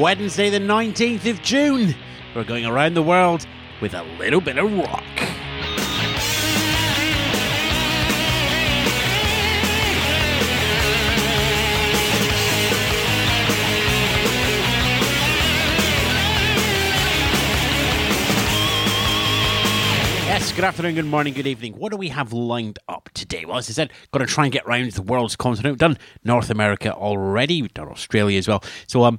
Wednesday, the 19th of June. We're going around the world with a little bit of rock. Yes, good afternoon, good morning, good evening. What do we have lined up today? Well, as I said, got to try and get round the world's continent. We've done North America already, we've done Australia as well. So, um,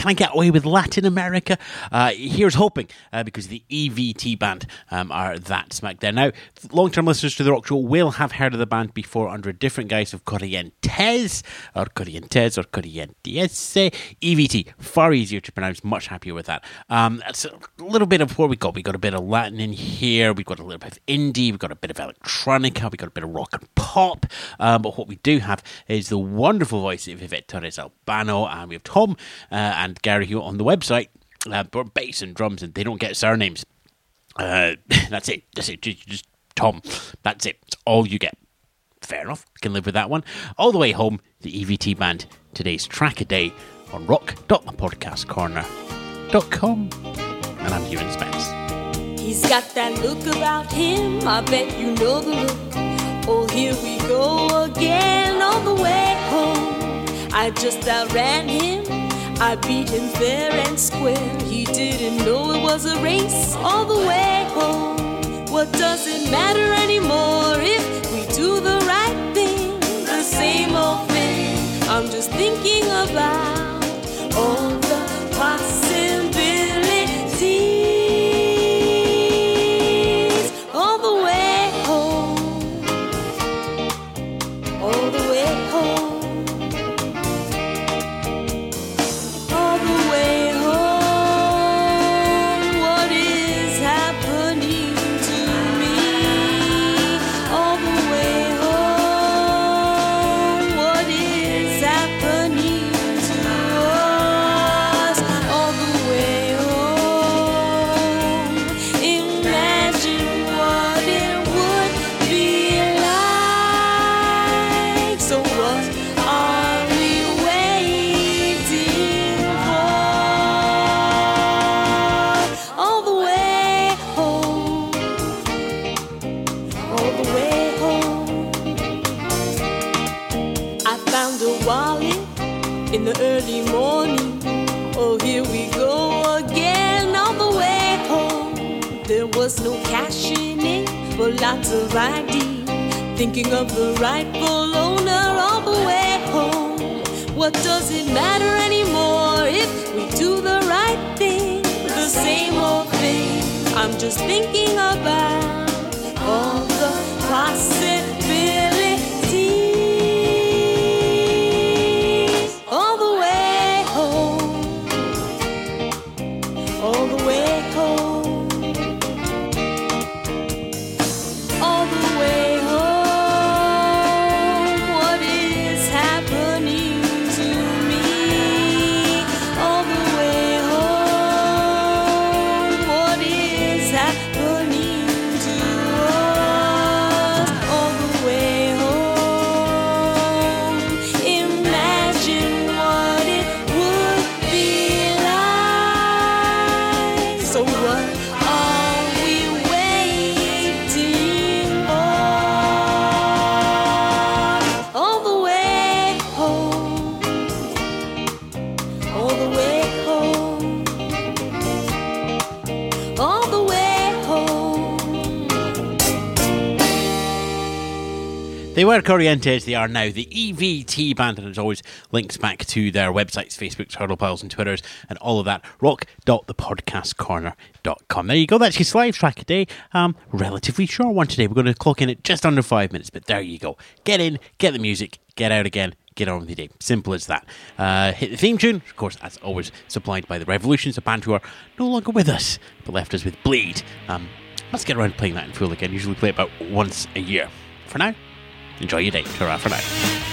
Can I get away with Latin America? Uh, here's hoping, uh, because the EVT band um, are that smack there. Now, long term listeners to the Rock Show will have heard of the band before under a different guise of Corrientes, or Corrientes, or Corrientes. EVT, far easier to pronounce, much happier with that. Um, that's a little bit of what we got. We got a bit of Latin in here, we've got a little bit of indie, we've got a bit of electronica, we've got a bit of rock and pop. Um, but what we do have is the wonderful voice of Yvette Torres Albano, and we have Tom uh, and and Gary Hewitt on the website, uh, bass and drums, and they don't get surnames. Uh, that's it. That's it. Just, just Tom. That's it. That's all you get. Fair enough. Can live with that one. All the way home, the EVT band. Today's track a day on rock.thepodcastcorner.com. And I'm Ewan Spence. He's got that look about him. I bet you know the look. Oh, here we go again on the way home. I just outran him I beat him fair and square. He didn't know it was a race all the way home. What does it matter anymore if lots of ID. Thinking of the rightful owner all the way home. What does it matter anymore if we do the right thing? The same old thing. I'm just thinking about They were Corrientes, they are now the EVT band, and as always, links back to their websites, Facebooks, Hurdle Piles, and Twitters, and all of that. Rock.thepodcastcorner.com. There you go, that's your Slive track today. Um, relatively short one today. We're going to clock in at just under five minutes, but there you go. Get in, get the music, get out again, get on with your day. Simple as that. Uh, hit the theme tune, of course, as always, supplied by the Revolutions, a band who are no longer with us, but left us with Bleed. Um, let's get around playing that in full again. Usually play about once a year. For now, Enjoy your day. Ta for now.